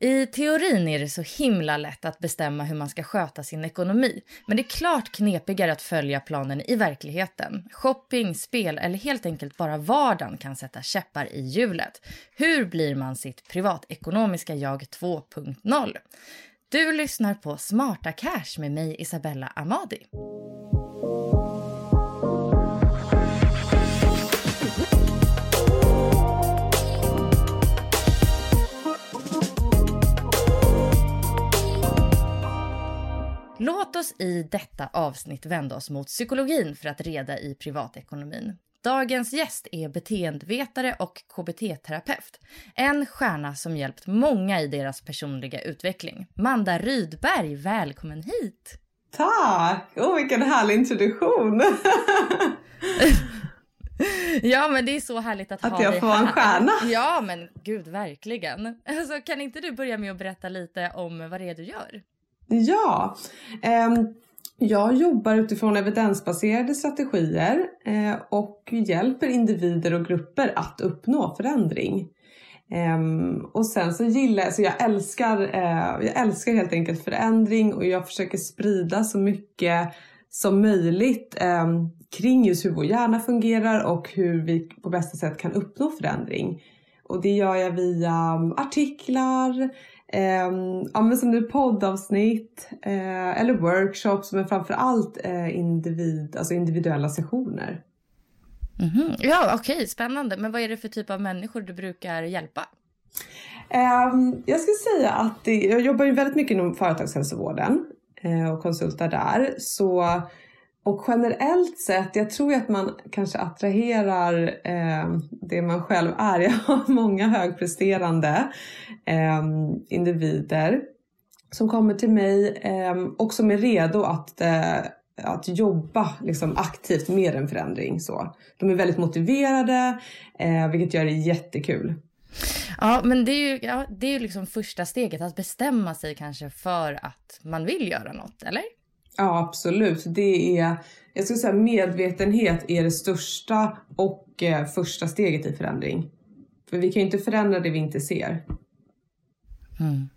I teorin är det så himla lätt att bestämma hur man ska sköta sin ekonomi. Men det är klart knepigare att följa planen i verkligheten. Shopping, spel eller helt enkelt bara vardagen kan sätta käppar i hjulet. Hur blir man sitt privatekonomiska jag 2.0? Du lyssnar på Smarta Cash med mig Isabella Amadi. Låt oss i detta avsnitt vända oss mot psykologin för att reda i privatekonomin. Dagens gäst är beteendevetare och KBT-terapeut. En stjärna som hjälpt många i deras personliga utveckling. Manda Rydberg, välkommen hit! Tack! Åh, oh, vilken härlig introduktion! ja, men det är så härligt att, att ha dig här. Att jag får vara en stjärna? Ja, men gud, verkligen. Alltså, kan inte du börja med att berätta lite om vad det är du gör? Ja, ehm, jag jobbar utifrån evidensbaserade strategier eh, och hjälper individer och grupper att uppnå förändring. Ehm, och sen så gillar jag, så jag älskar, eh, jag älskar helt enkelt förändring och jag försöker sprida så mycket som möjligt ehm, kring just hur vår hjärna fungerar och hur vi på bästa sätt kan uppnå förändring. Och det gör jag via artiklar, eh, ja, men som nu poddavsnitt eh, eller workshops men framförallt eh, individ, alltså individuella sessioner. Mm -hmm. Ja okej, okay, spännande. Men vad är det för typ av människor du brukar hjälpa? Um, jag skulle säga att det, jag jobbar ju väldigt mycket inom företagshälsovården uh, och konsultar där. Så, och generellt sett, jag tror ju att man kanske attraherar eh, det man själv är. Jag har många högpresterande eh, individer som kommer till mig eh, och som är redo att, eh, att jobba liksom, aktivt med en förändring. Så. De är väldigt motiverade, eh, vilket gör det jättekul. Ja, men det är ju ja, det är ju liksom första steget, att bestämma sig kanske för att man vill göra något, eller? Ja, absolut. Det är, jag skulle säga medvetenhet är det största och eh, första steget i förändring. För vi kan ju inte förändra det vi inte ser. Mm.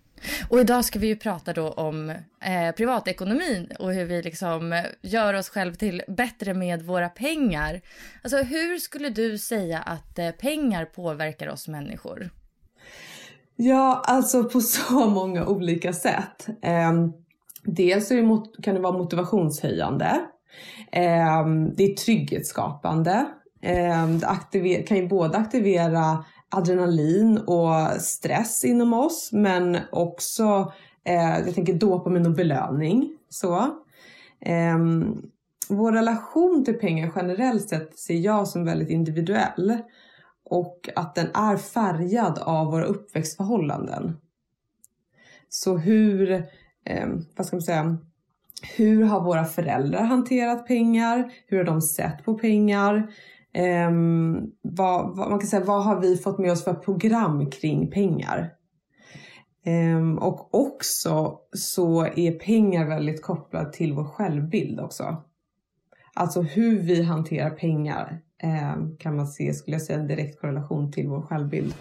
Och idag ska vi ju prata då om eh, privatekonomin och hur vi liksom gör oss själv till bättre med våra pengar. Alltså hur skulle du säga att eh, pengar påverkar oss människor? Ja, alltså på så många olika sätt. Eh, dels det, kan det vara motivationshöjande. Eh, det är trygghetsskapande. Eh, det kan ju både aktivera adrenalin och stress inom oss men också eh, jag tänker dopamin och belöning. Så. Eh, vår relation till pengar generellt sett ser jag som väldigt individuell och att den är färgad av våra uppväxtförhållanden. Så hur, eh, vad ska man säga, hur har våra föräldrar hanterat pengar? Hur har de sett på pengar? eh, vad, vad, man kan säga, vad har vi fått med oss för program kring pengar? Eh, och också så är pengar väldigt kopplat till vår självbild också. Alltså hur vi hanterar pengar eh, kan man se, skulle jag säga, en direkt korrelation till vår självbild.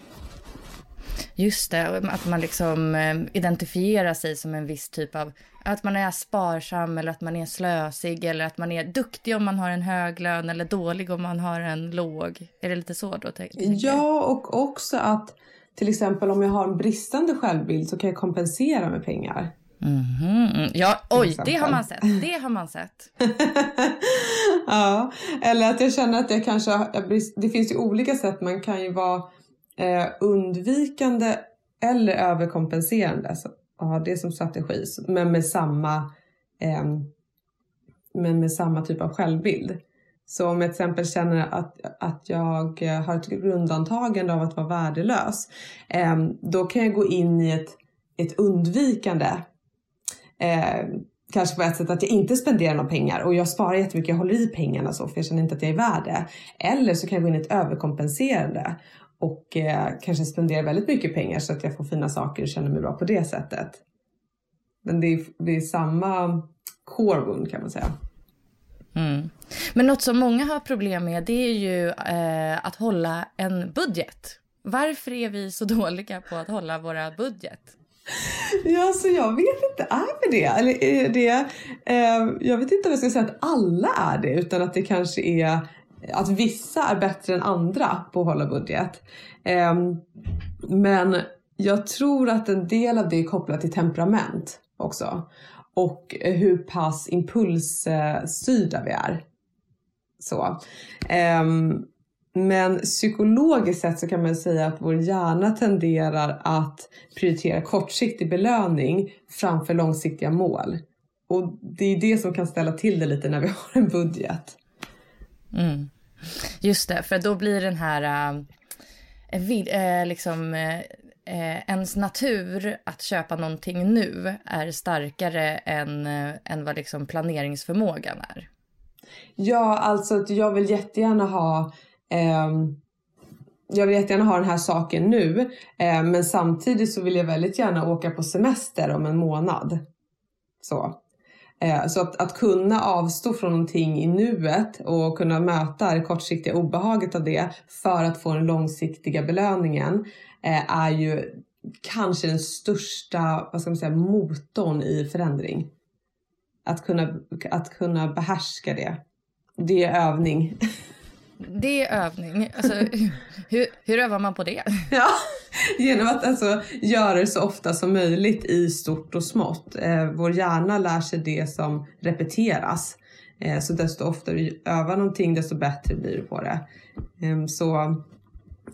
Just det, att man liksom eh, identifierar sig som en viss typ av, att man är sparsam eller att man är slösig eller att man är duktig om man har en hög lön eller dålig om man har en låg. Är det lite så då? Ja, och också att till exempel om jag har en bristande självbild så kan jag kompensera med pengar. Mm -hmm. Ja, oj, det har man sett. Det har man sett. ja, eller att jag känner att jag kanske, det finns ju olika sätt man kan ju vara eh, undvikande eller överkompenserande. Så, ja, det som strategi, men med samma, eh, men med samma typ av självbild. Så om jag till exempel känner att, att jag har ett grundantagande av att vara värdelös, eh, då kan jag gå in i ett, ett undvikande. Eh, kanske på ett sätt att jag inte spenderar några pengar och jag sparar jättemycket, jag håller i pengarna så för jag känner inte att jag är värd det. Eller så kan jag gå in i ett överkompenserande och eh, kanske spendera väldigt mycket pengar så att jag får fina saker och känner mig bra på det sättet. Men det är, det är samma core wound kan man säga. Mm. Men något som många har problem med det är ju eh, att hålla en budget. Varför är vi så dåliga på att hålla våra budget? Ja, så jag vet inte, är vi det? Eller är det eh, jag vet inte om jag ska säga att alla är det, utan att det kanske är att vissa är bättre än andra på att hålla budget. Ehm, men jag tror att en del av det är kopplat till temperament också. Och hur pass impulsstyrda vi är. Så. Ehm, men psykologiskt sett så kan man säga att vår hjärna tenderar att prioritera kortsiktig belöning framför långsiktiga mål. Och det är det som kan ställa till det lite när vi har en budget. Mm. Just det, för då blir den här äh, äh liksom äh, äh, ens natur att köpa någonting nu är starkare än, äh, än vad liksom planeringsförmågan är. Ja, alltså jag vill jättegärna ha ehm, jag vill jättegärna ha den här saken nu, eh, men samtidigt så vill jag väldigt gärna åka på semester om en månad. Så. Eh, så att, att kunna avstå från någonting i nuet och kunna möta det kortsiktiga obehaget av det för att få den långsiktiga belöningen eh, är ju kanske den största vad ska man säga, motorn i förändring. Att kunna, att kunna behärska det. Det är övning. Det är övning. Alltså, hur, hur övar man på det? Ja, genom att alltså göra det så ofta som möjligt i stort och smått. Eh, vår hjärna lär sig det som repeteras. Eh, så desto oftare vi övar någonting desto bättre blir det på det. Eh, så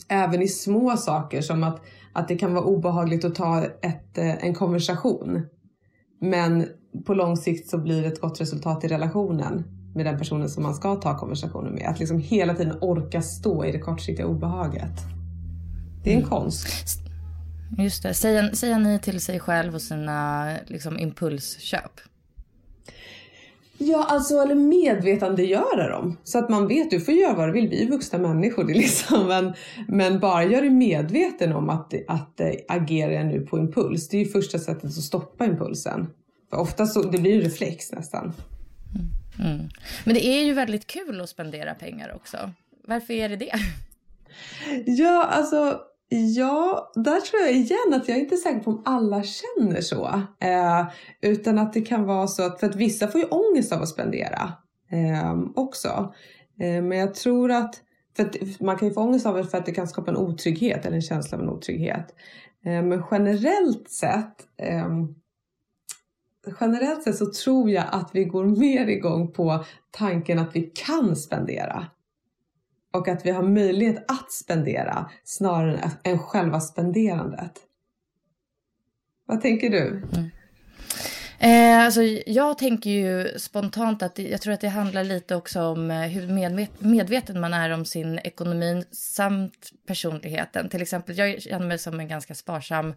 även i små saker som att, att det kan vara obehagligt att ta ett, eh, en konversation. Men på lång sikt så blir det ett gott resultat i relationen med den personen som man ska ta konversationen med. Att liksom hela tiden orka stå i det kortsiktiga obehaget. Det är en mm. konst. Just det. Säga, säga nej till sig själv och sina liksom, impulsköp. Ja, alltså eller medvetandegöra dem. Så att man vet, du får göra vad du vill, vi är vuxna människor. Det liksom, men, men bara gör dig medveten om att, att äh, agerar jag nu på impuls. Det är ju första sättet att stoppa impulsen. För ofta så, det blir ju reflex nästan. Mm. Mm. Men det är ju väldigt kul att spendera pengar också. Varför är det det? Ja, alltså Ja, där tror jag igen att jag är inte är säker på om alla känner så. Eh, utan att det kan vara så att, för att vissa får ju ångest av att spendera eh, också. Eh, men jag tror att, för att man kan ju få ångest av det för att det kan skapa en otrygghet eller en känsla av en otrygghet. Eh, men generellt sett ehm, generellt sett så tror jag att vi går mer igång på tanken att vi kan spendera. Och att vi har möjlighet att spendera snarare än själva spenderandet. Vad tänker du? Mm. Eh, alltså, jag tänker ju spontant att jag tror att det handlar lite också om eh, hur medvet medveten man är om sin ekonomi samt personligheten. Till exempel, jag känner mig som en ganska sparsam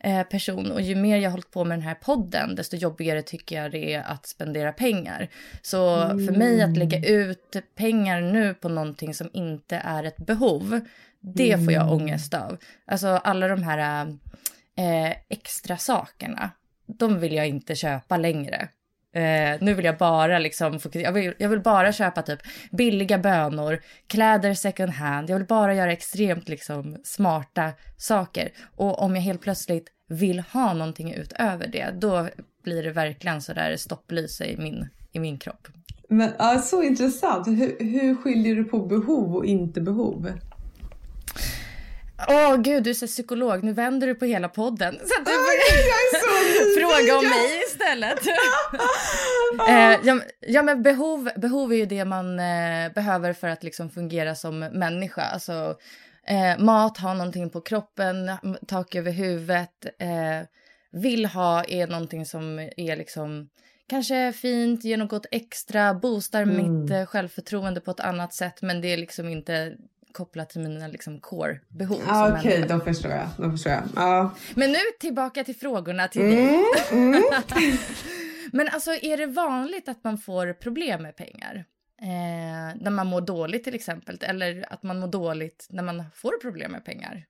eh, person och ju mer jag har hållit på med den här podden desto jobbigare tycker jag det är att spendera pengar. Så mm. för mig att lägga ut pengar nu på någonting som inte är ett behov, det mm. får jag mm. ångest av. Alltså alla de här eh, extra sakerna de vill jag inte köpa längre. Eh, nu vill jag bara liksom jag vill, jag vill bara köpa typ billiga bönor, kläder second hand, jag vill bara göra extremt liksom smarta saker. Och om jag helt plötsligt vill ha någonting utöver det, då blir det verkligen så där stopplyse i min, i min kropp. Men så intressant. Hur, hur skiljer du på behov och inte behov? Åh oh, gud, du är så psykolog. Nu vänder du på hela podden. Så att du börjar fråga om mig istället. eh, ja, ja, men behov, behov är ju det man eh, behöver för att liksom fungera som människa. Alltså, eh, mat, ha någonting på kroppen, tak över huvudet. Eh, vill ha är någonting som är liksom kanske fint, ger något extra, boostar mm. mitt eh, självförtroende på ett annat sätt. Men det är liksom inte kopplat till mina liksom core-behov. Ah, Okej, okay, då förstår jag. Då förstår jag. Ah. Men nu tillbaka till frågorna till mm, dig. Mm. Men alltså är det vanligt att man får problem med pengar? Eh, när man mår dåligt till exempel, eller att man mår dåligt när man får problem med pengar?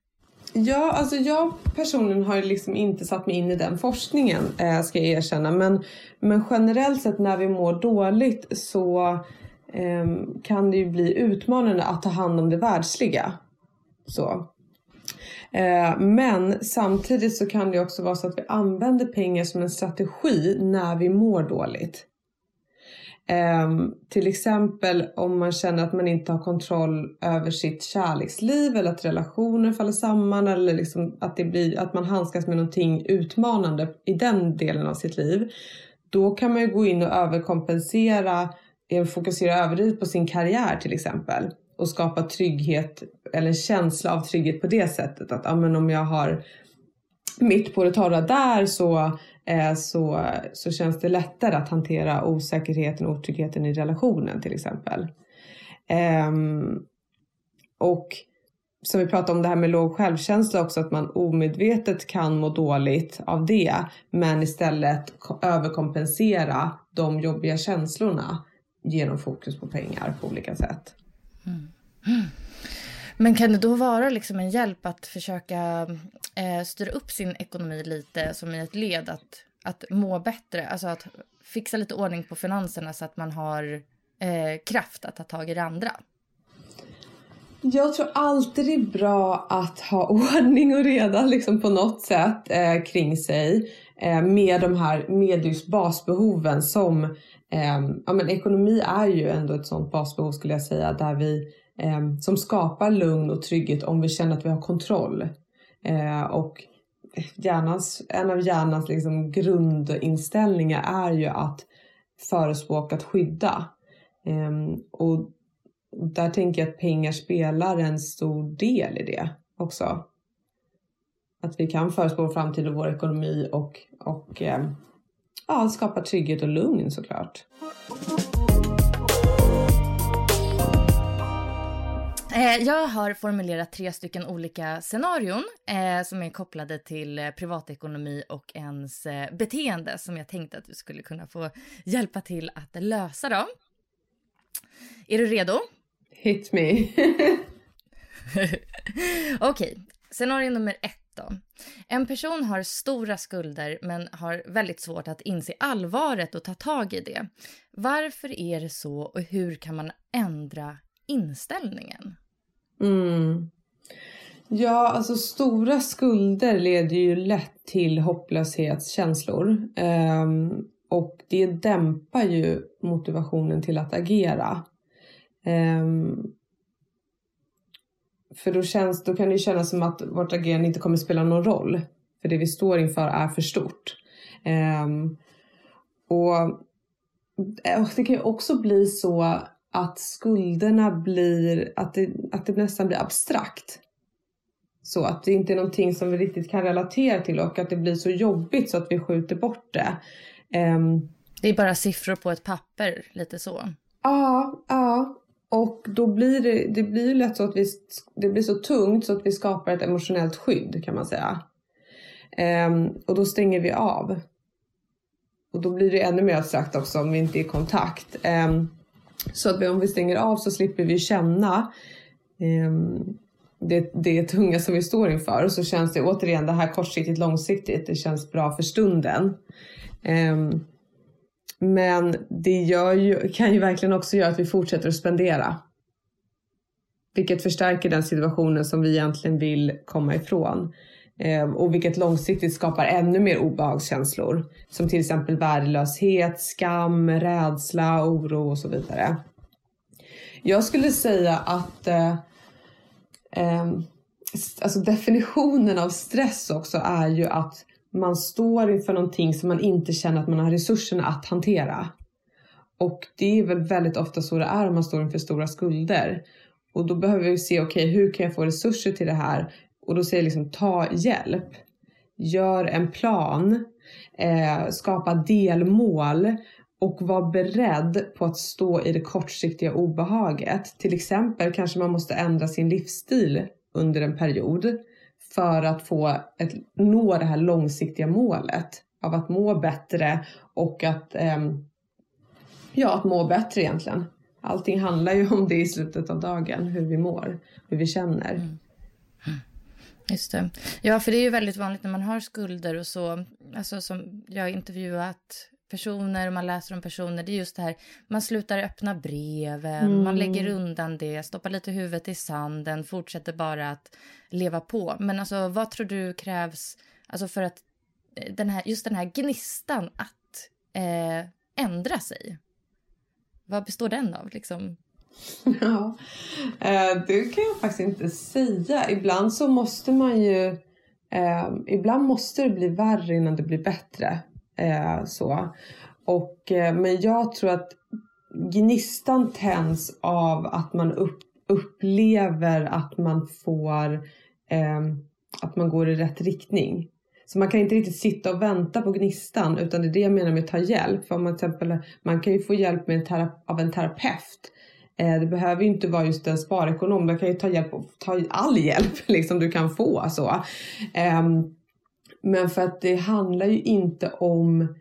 Ja, alltså jag personligen har liksom inte satt mig in i den forskningen, eh, ska jag erkänna. Men, men generellt sett när vi mår dåligt så Ehm, kan det ju bli utmanande att ta hand om det världsliga. Så. Ehm, men samtidigt så kan det också vara så att vi använder pengar som en strategi när vi mår dåligt. Um, till exempel om man känner att man inte har kontroll över sitt kärleksliv eller att relationer faller samman eller liksom att, det blir, att man handskas med någonting utmanande i den delen av sitt liv. Då kan man ju gå in och överkompensera fokusera överdrivet på sin karriär till exempel och skapa trygghet eller en känsla av trygghet på det sättet att ja, men om jag har mitt på det torra där så, eh, så, så känns det lättare att hantera osäkerheten och otryggheten i relationen till exempel. Eh, och som vi pratade om det här med låg självkänsla också, att man omedvetet kan må dåligt av det, men istället överkompensera de jobbiga känslorna genom fokus på pengar på olika sätt. Mm. Men kan det då vara liksom en hjälp att försöka eh, styra upp sin ekonomi lite som i ett led att, att må bättre? Alltså att fixa lite ordning på finanserna så att man har eh, kraft att ta tag i det andra? Jag tror alltid det är bra att ha ordning och reda liksom på något sätt eh, kring sig eh, med de här med just basbehoven som Ehm, ja, men ekonomi är ju ändå ett sånt basbehov skulle jag säga där vi eh, som skapar lugn och trygghet om vi känner att vi har kontroll. Eh, och hjärnans, en av hjärnans liksom grundinställningar är ju att förespråka att skydda. Ehm, och där tänker jag att pengar spelar en stor del i det också. Att vi kan förespå framtid och vår ekonomi och, och ehm, ja, skapa trygghet och lugn såklart. Eh, jag har formulerat tre stycken olika scenarion eh, som är kopplade till eh, privatekonomi och ens eh, beteende som jag tänkte att du skulle kunna få hjälpa till att lösa dem. Är du redo? Hit me. Okej, okay. scenario nummer ett då. En person har stora skulder men har väldigt svårt att inse allvaret och ta tag i det. Varför är det så och hur kan man ändra inställningen? Mm. Ja, alltså stora skulder leder ju lätt till hopplöshetskänslor. Um, och det dämpar ju motivationen till att agera. Um, för då, känns, då kan det kännas som att vårt agerande inte kommer spela någon roll. För det vi står inför är för stort. Um, och det kan ju också bli så att skulderna blir, att det, att det nästan blir abstrakt. Så att det inte är någonting som vi riktigt kan relatera till och att det blir så jobbigt så att vi skjuter bort det. Um, det är bara siffror på ett papper, lite så. Ja, ja. Och då blir det, det blir lätt så att vi, det blir så tungt så att vi skapar ett emotionellt skydd kan man säga. Um, och då stänger vi av. Och då blir det ännu mer abstrakt också om vi inte är i kontakt. Um, så att vi, om vi stänger av så slipper vi känna um, det, det tunga som vi står inför. Och så känns det återigen det här kortsiktigt långsiktigt. Det känns bra för stunden. Men det ju, kan ju verkligen också göra att vi fortsätter att spendera. Vilket förstärker den situationen som vi egentligen vill komma ifrån. Eh, och vilket långsiktigt skapar ännu mer obehagskänslor. Som till exempel värdelöshet, skam, rädsla, oro och så vidare. Jag skulle säga att eh, eh, alltså definitionen av stress också är ju att man står inför någonting som man inte känner att man har resurserna att hantera. Och det är väl väldigt ofta så det är om man står inför stora skulder. Och då behöver vi se, okej okay, hur kan jag få resurser till det här? Och då säger jag liksom ta hjälp. Gör en plan. Eh, skapa delmål. Och var beredd på att stå i det kortsiktiga obehaget. Till exempel kanske man måste ändra sin livsstil under en period för att få ett, nå det här långsiktiga målet av att må bättre och att, eh, ja, att må bättre egentligen. Allting handlar ju om det i slutet av dagen, hur vi mår, hur vi känner. Mm. mm. Just det. Ja, för det är ju väldigt vanligt när man har skulder och så, alltså som jag har intervjuat personer och man läser om personer, det är just det här, man slutar öppna breven, mm. man lägger undan det, stoppar lite huvudet i sanden, fortsätter bara att leva på. Men alltså vad tror du krävs alltså för att eh, den här, just den här gnistan att eh, ändra sig? Vad består den av liksom? Ja, eh, det kan jag faktiskt inte säga. Ibland så måste man ju, eh, ibland måste det bli värre innan det blir bättre. Eh, så. Och, eh, men jag tror att gnistan tänds av att man upp, upplever att man får eh, att man går i rätt riktning. Så man kan inte riktigt sitta och vänta på gnistan utan det är det jag menar med att ta hjälp. För man, till exempel, man kan ju få hjälp med en av en terapeut. Eh, det behöver ju inte vara just en sparekonom. Man kan ju ta hjälp ta all hjälp liksom du kan få. Så. Eh, men för att det handlar ju inte om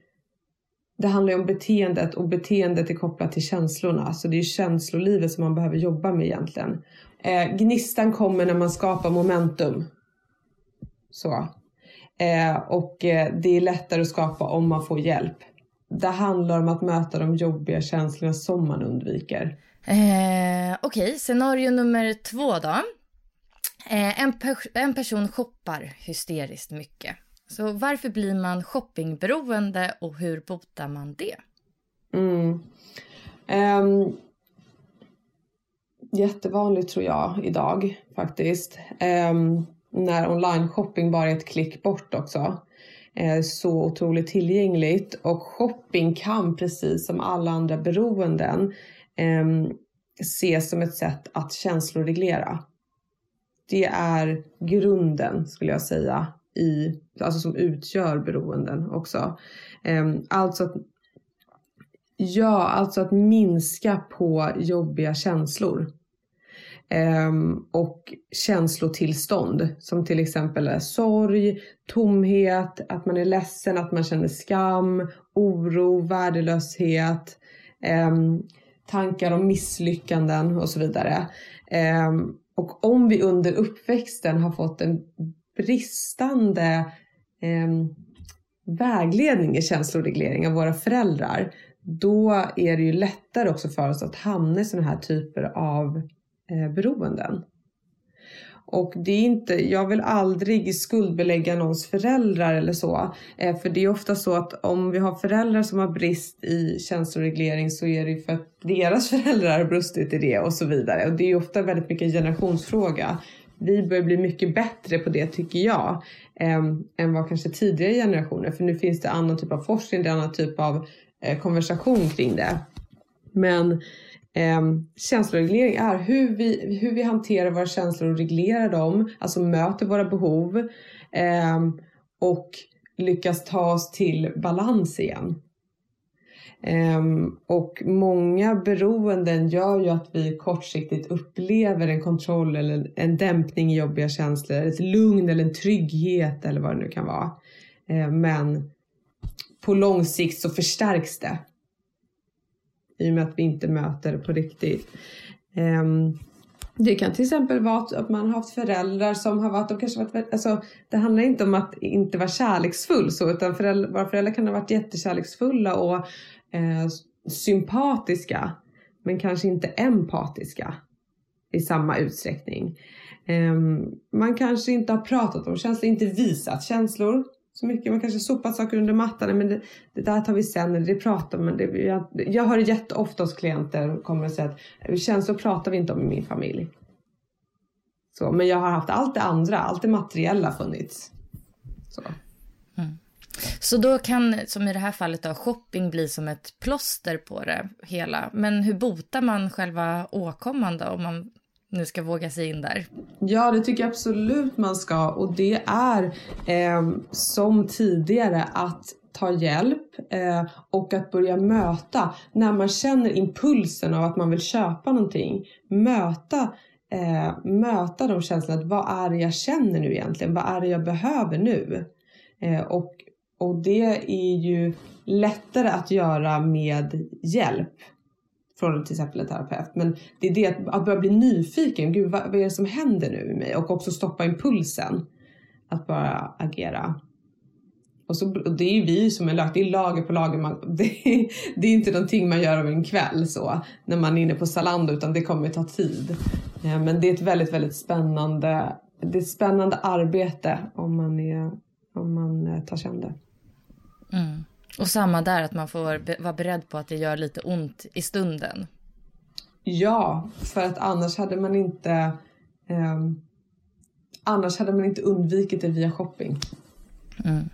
det handlar ju om beteendet och beteendet är kopplat till känslorna. Så det är ju känslolivet som man behöver jobba med egentligen. Eh, gnistan kommer när man skapar momentum. Så. Eh, och eh, det är lättare att skapa om man får hjälp. Det handlar om att möta de jobbiga känslorna som man undviker. Eh, Okej, okay. scenario nummer två då. Eh, en, per en person shoppar hysteriskt mycket. Så varför blir man shoppingberoende och hur botar man det? Mm. Um, jättevanligt tror jag idag faktiskt. Um, när online shopping bara är ett klick bort också. Uh, så otroligt tillgängligt och shopping kan precis som alla andra beroenden um, ses som ett sätt att känsloreglera. Det är grunden skulle jag säga i, alltså som utgör beroenden också. Ehm, alltså att, ja, alltså att minska på jobbiga känslor. Um, och känslotillstånd som till exempel är sorg, tomhet, att man är ledsen, att man känner skam, oro, värdelöshet, um, tankar om misslyckanden och så vidare. Um, och om vi under uppväxten har fått en bristande eh, vägledning i känsloreglering av våra föräldrar, då är det ju lättare också för oss att hamna i sådana här typer av eh, beroenden. Och det är inte, jag vill aldrig skuldbelägga någons föräldrar eller så. Eh, för det är ofta så att om vi har föräldrar som har brist i känsloreglering så är det ju för att deras föräldrar har brustit i det och så vidare. Och det är ju ofta väldigt mycket en generationsfråga vi börjar bli mycket bättre på det tycker jag eh, än vad kanske tidigare generationer för nu finns det annan typ av forskning, det är annan typ av eh, konversation kring det. Men eh, känsloreglering är hur vi, hur vi hanterar våra känslor och reglerar dem, alltså möter våra behov eh, och lyckas ta oss till balans igen. Ehm, och många beroenden gör ju att vi kortsiktigt upplever en kontroll eller en dämpning i jobbiga känslor, ett lugn eller en trygghet eller vad det nu kan vara. Ehm, men på lång sikt så förstärks det i och med att vi inte möter det på riktigt. Ehm, det kan till exempel vara att man har haft föräldrar som har varit, de kanske varit, alltså det handlar inte om att inte vara kärleksfull så utan föräldrar, våra föräldrar kan ha varit jättekärleksfulla och eh, sympatiska men kanske inte empatiska i samma utsträckning. Eh, man kanske inte har pratat om känslor, inte visat känslor så mycket. Man kanske sopat saker under mattan. Men det, det där tar vi sen, eller det pratar man. Det, jag, jag hör jätteofta hos klienter kommer och säger att eh, känslor pratar vi inte om i min familj. Så, men jag har haft allt det andra, allt det materiella funnits. Så. Så då kan, som i det här fallet, då, shopping bli som ett plåster på det hela. Men hur botar man själva åkomman då, om man nu ska våga sig in där? Ja, det tycker jag absolut man ska och det är eh, som tidigare att ta hjälp eh, och att börja möta när man känner impulsen av att man vill köpa någonting. Möta, eh, möta de känslorna. Vad är det jag känner nu egentligen? Vad är det jag behöver nu? Eh, och, och det är ju lättare att göra med hjälp från till exempel en terapeut. Men det är det att, att börja bli nyfiken. Gud, vad, vad är det som händer nu med mig? Och också stoppa impulsen. Att bara agera. Och, så, och det är ju vi som är lök, det är lager på lager. Man, det, är, det är inte någonting man gör över en kväll så när man är inne på Zalando utan det kommer ta tid. Eh, men det är ett väldigt, väldigt spännande, det är ett spännande arbete om man, är, om man eh, tar sig an det. Mm. Och samma där, att man får vara beredd på att det gör lite ont i stunden. Ja, för att annars hade man inte eh, annars hade man inte undvikit det via shopping. Mm.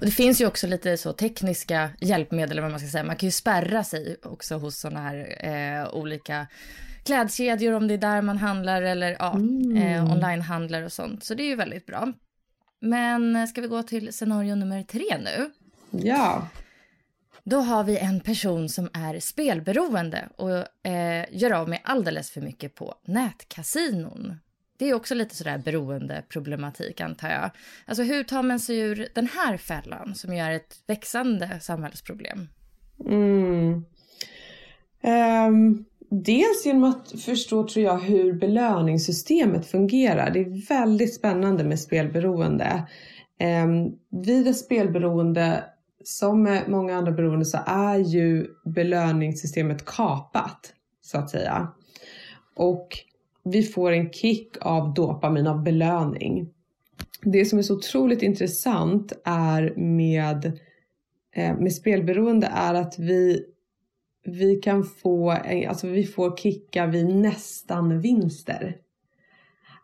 Och det finns ju också lite så tekniska hjälpmedel, vad man ska säga. Man kan ju spärra sig också hos sådana här eh, olika klädkedjor om det är där man handlar eller ja, mm. eh, onlinehandlar och sånt. Så det är ju väldigt bra. Men ska vi gå till scenario nummer tre nu? Ja. Då har vi en person som är spelberoende och eh, gör av med alldeles för mycket på nätkasinon. Det är också lite sådär beroendeproblematik antar jag. Alltså hur tar man sig ur den här fällan som är ett växande samhällsproblem? Mm. Um, dels genom att förstå tror jag hur belöningssystemet fungerar. Det är väldigt spännande med spelberoende. Um, vid ett spelberoende som med många andra beroende så är ju belöningssystemet kapat så att säga. Och vi får en kick av dopamin, av belöning. Det som är så otroligt intressant är med, eh, med spelberoende är att vi, vi kan få, alltså vi får kickar vid nästan vinster.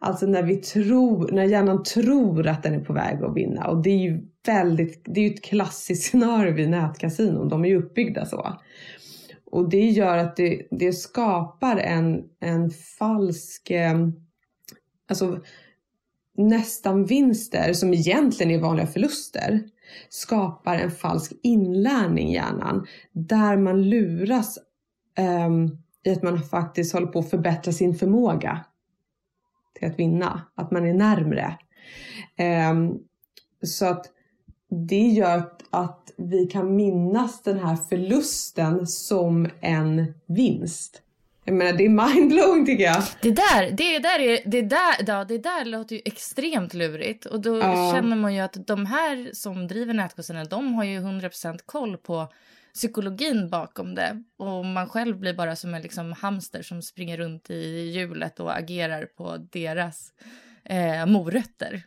Alltså när vi tror, när hjärnan tror att den är på väg att vinna. Och det är ju väldigt, det är ju ett klassiskt scenario vid nätkasinon. De är ju uppbyggda så. Och det gör att det, det skapar en, en falsk, eh, alltså nästan vinster som egentligen är vanliga förluster skapar en falsk inlärning i hjärnan där man luras um, i att man faktiskt håller på att förbättra sin förmåga till att vinna, att man är närmre. Eh, så att det gör att vi kan minnas den här förlusten som en vinst. Jag menar, det är mindblowing tycker jag. Det där, det där, är, det där, ja, det där låter ju extremt lurigt. Och då ja. känner man ju att de här som driver nätkurserna, de har ju 100% koll på psykologin bakom det. Och man själv blir bara som en liksom hamster som springer runt i hjulet och agerar på deras eh, morötter.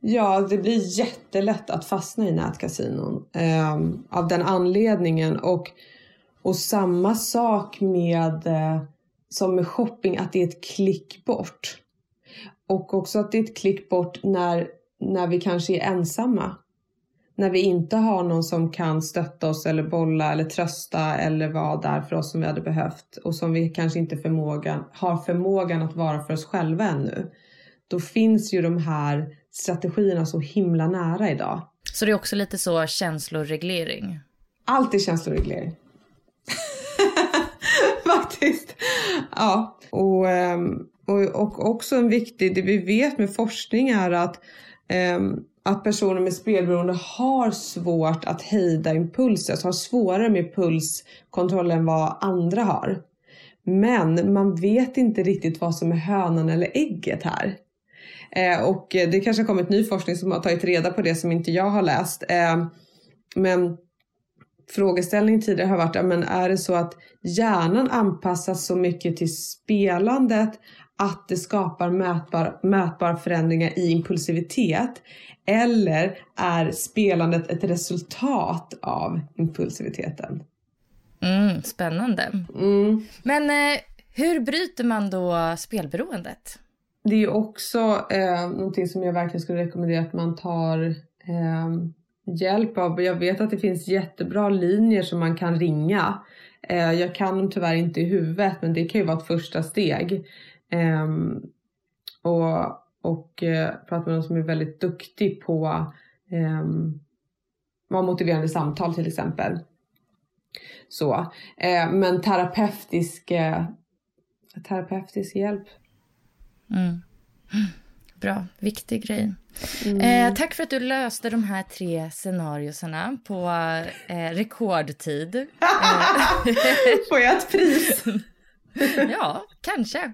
Ja, det blir jättelätt att fastna i nätkasinon eh, av den anledningen. Och, och samma sak med eh, som med shopping, att det är ett klick bort. Och också att det är ett klick bort när, när vi kanske är ensamma när vi inte har någon som kan stötta oss eller bolla eller trösta eller vara där för oss som vi hade behövt och som vi kanske inte förmågan, har förmågan att vara för oss själva ännu. Då finns ju de här strategierna så himla nära idag. Så det är också lite så känsloreglering? Allt är känsloreglering. Faktiskt. Ja. Och, ehm, och, och också en viktig, det vi vet med forskning är att um, att personer med spelberoende har svårt att hejda impulser, alltså har svårare med pulskontroll än vad andra har. Men man vet inte riktigt vad som är hönan eller ägget här. Eh, och det kanske har kommit ny forskning som har tagit reda på det som inte jag har läst. Eh, men frågeställningen tidigare har varit, men är det så att hjärnan anpassas så mycket till spelandet att det skapar mätbar, mätbara förändringar i impulsivitet? Eller är spelandet ett resultat av impulsiviteten? Mm, spännande. Mm. Men eh, hur bryter man då spelberoendet? Det är ju också eh, någonting som jag verkligen skulle rekommendera att man tar eh, hjälp av. Jag vet att det finns jättebra linjer som man kan ringa. Eh, jag kan dem tyvärr inte i huvudet men det kan ju vara ett första steg. Eh, och och eh, prata med någon som är väldigt duktig på eh, motiverande samtal till exempel. Så. Eh, men terapeutisk, eh, terapeutisk hjälp. Mm. Bra, viktig grej. Mm. Eh, tack för att du löste de här tre scenariosarna på eh, rekordtid. Får jag ett pris? ja, kanske.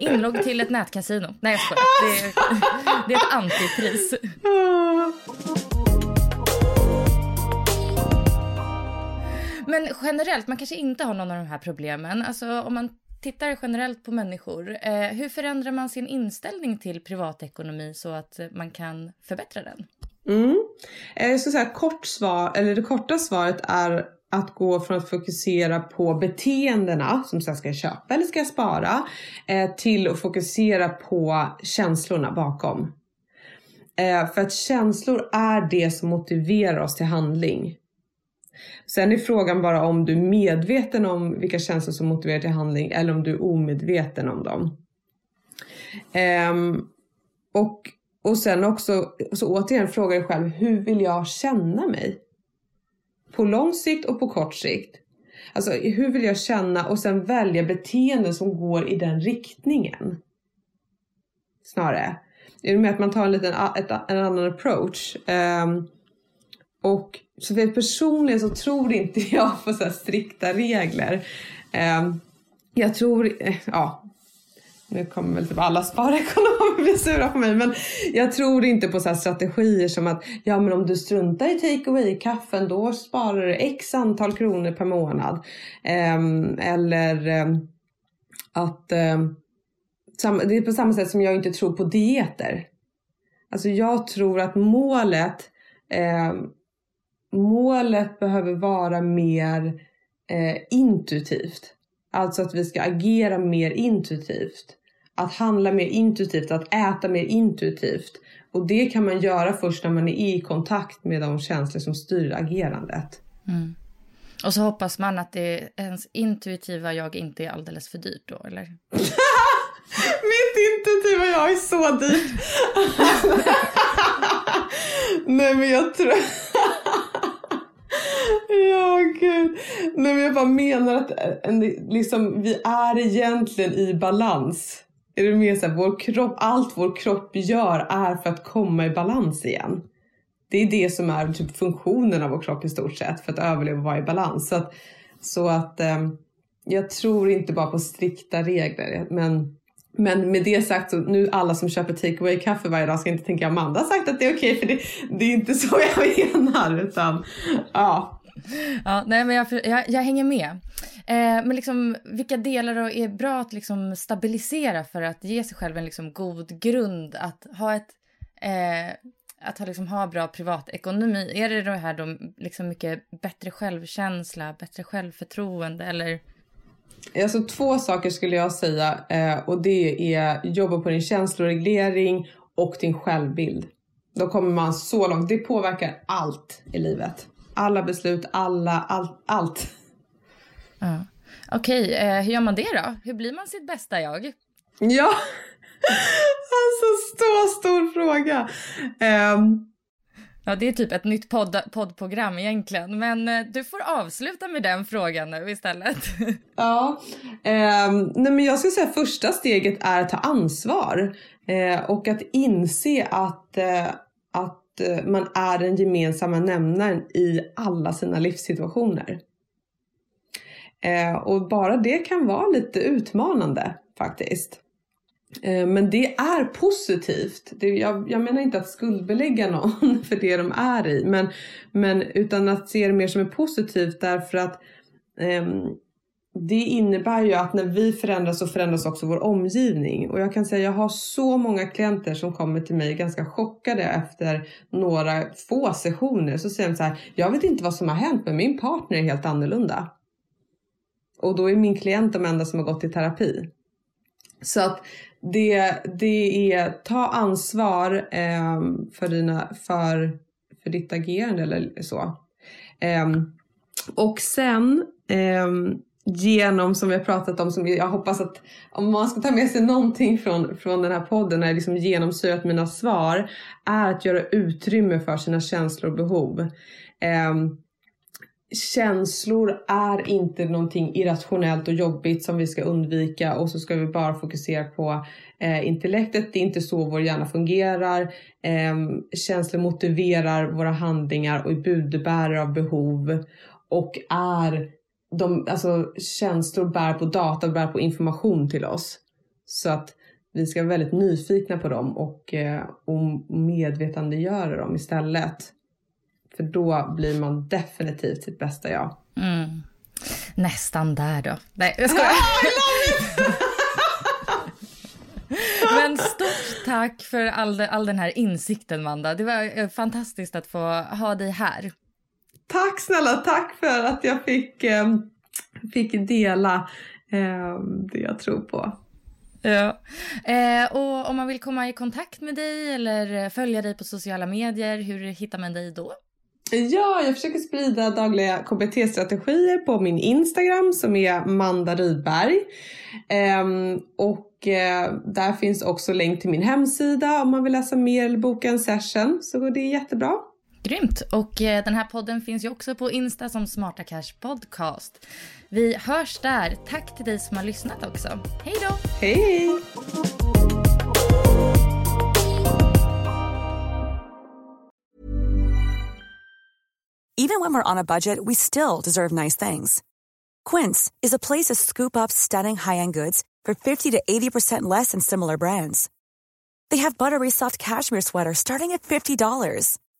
Inlogg till ett nätkasino. Nej, jag skojar. Det är, det är ett antipris. Men generellt, man kanske inte har någon av de här problemen. Alltså om man tittar generellt på människor, eh, hur förändrar man sin inställning till privatekonomi så att man kan förbättra den? Mm. Eh, så ska säga kort svar, eller det korta svaret är att gå från att fokusera på beteendena, som sen ska jag köpa eller ska jag spara, eh, till att fokusera på känslorna bakom. Eh, för att känslor är det som motiverar oss till handling. Sen är frågan bara om du är medveten om vilka känslor som motiverar till handling eller om du är omedveten om dem. Ehm, och, och sen också, så återigen fråga dig själv, hur vill jag känna mig? På lång sikt och på kort sikt. Alltså hur vill jag känna och sen välja beteenden som går i den riktningen. Snarare. Är och med att man tar en liten ett, en annan approach. Um, och så för personligen så tror inte jag på så strikta regler. Um, jag tror, eh, ja, nu kommer väl typ alla sparekonomer bli sura på mig, men jag tror inte på så strategier som att ja, men om du struntar i take away-kaffen då sparar du x antal kronor per månad. Um, eller um, att um, det är på samma sätt som jag inte tror på dieter. Alltså jag tror att målet målet behöver vara mer eh, intuitivt. Alltså att vi ska agera mer intuitivt. Att handla mer intuitivt, att äta mer intuitivt. Och det kan man göra först när man är i kontakt med de känslor som styr agerandet. Mm. Och så hoppas man att det, ens intuitiva jag inte är alldeles för dyrt då, eller? Mitt intuitiva jag är så dyrt! Nej men jag tror... Ja, gud. Nej, men jag bara menar att eh, liksom, vi är egentligen i balans. Är det mer Så här, vår kropp, allt vår kropp gör är för att komma i balans igen. Det är det som är typ funktionen av vår kropp i stort sett för att överleva och vara i balans. Så att, så att um, jag tror inte bara på strikta regler men men med det sagt så nu alla som köper takeaway kaffe varje dag ska inte tänka Amanda har sagt att det är okej okay, för det, det är inte så jag menar utan ja. Ja, nej, men jag, jag, jag hänger med. Eh, men liksom, vilka delar då är bra att liksom stabilisera för att ge sig själv en liksom god grund att ha ett eh, att ha, liksom, ha bra privatekonomi? Är det det här då liksom mycket bättre självkänsla, bättre självförtroende eller? Alltså två saker skulle jag säga eh, och det är jobba på din känsloreglering och din självbild. Då kommer man så långt. Det påverkar allt i livet. Alla beslut, alla, all, allt. Ja. Okej, okay, eh, hur gör man det då? Hur blir man sitt bästa jag? Ja, alltså så stor fråga. Um, Ja, det är typ ett nytt podd, poddprogram egentligen. Men eh, du får avsluta med den frågan nu istället. Ja, eh, nej men jag skulle säga första steget är att ta ansvar. Eh, och att inse att, eh, att eh, man är den gemensamma nämnaren i alla sina livssituationer. Eh, och bara det kan vara lite utmanande faktiskt. Eh, men det är positivt. Det, jag, jag, menar inte att skuldbelägga någon för det de är i. Men, men utan att se det mer som är positivt därför att ehm, det innebär ju att när vi förändras så förändras också vår omgivning. Och jag kan säga jag har så många klienter som kommer till mig ganska chockade efter några få sessioner. Så säger de så här, jag vet inte vad som har hänt men min partner är helt annorlunda. Och då är min klient de enda som har gått i terapi. Så att det, det är ta ansvar eh, för, dina, för, för ditt agerande eller så. Eh, och sen eh, genom, som vi har pratat om, som jag hoppas att om man ska ta med sig någonting från, från den här podden, är liksom genomsyrat mina svar, är att göra utrymme för sina känslor och behov. Eh, känslor är inte någonting irrationellt och jobbigt som vi ska undvika och så ska vi bara fokusera på eh, intellektet. Det är inte så vår hjärna fungerar. Eh, känslor motiverar våra handlingar och är budbärare av behov och är de, alltså känslor bär på data, bär på information till oss. Så att vi ska vara väldigt nyfikna på dem och, eh, och medvetandegöra dem istället. För då blir man definitivt sitt bästa jag. Mm. Nästan där då. Nej, jag skojar. Men stort tack för all, all den här insikten, Manda. Det var eh, fantastiskt att få ha dig här. Tack snälla, tack för att jag fick, eh, fick dela eh, det jag tror på. Ja. Eh, och om man vill komma i kontakt med dig eller följa dig på sociala medier, hur hittar man dig då? Ja, jag försöker sprida dagliga KBT-strategier på min Instagram som är Manda Rydberg. Um, och uh, där finns också länk till min hemsida om man vill läsa mer eller boka en session. Så går det jättebra. Grymt! Och eh, den här podden finns ju också på Insta som Smarta Cash Podcast. Vi hörs där. Tack till dig som har lyssnat också. Hej då! Hej! Even when we're on a budget, we still deserve nice things. Quince is a place to scoop up stunning high-end goods for 50 to 80% less than similar brands. They have buttery soft cashmere sweaters starting at $50,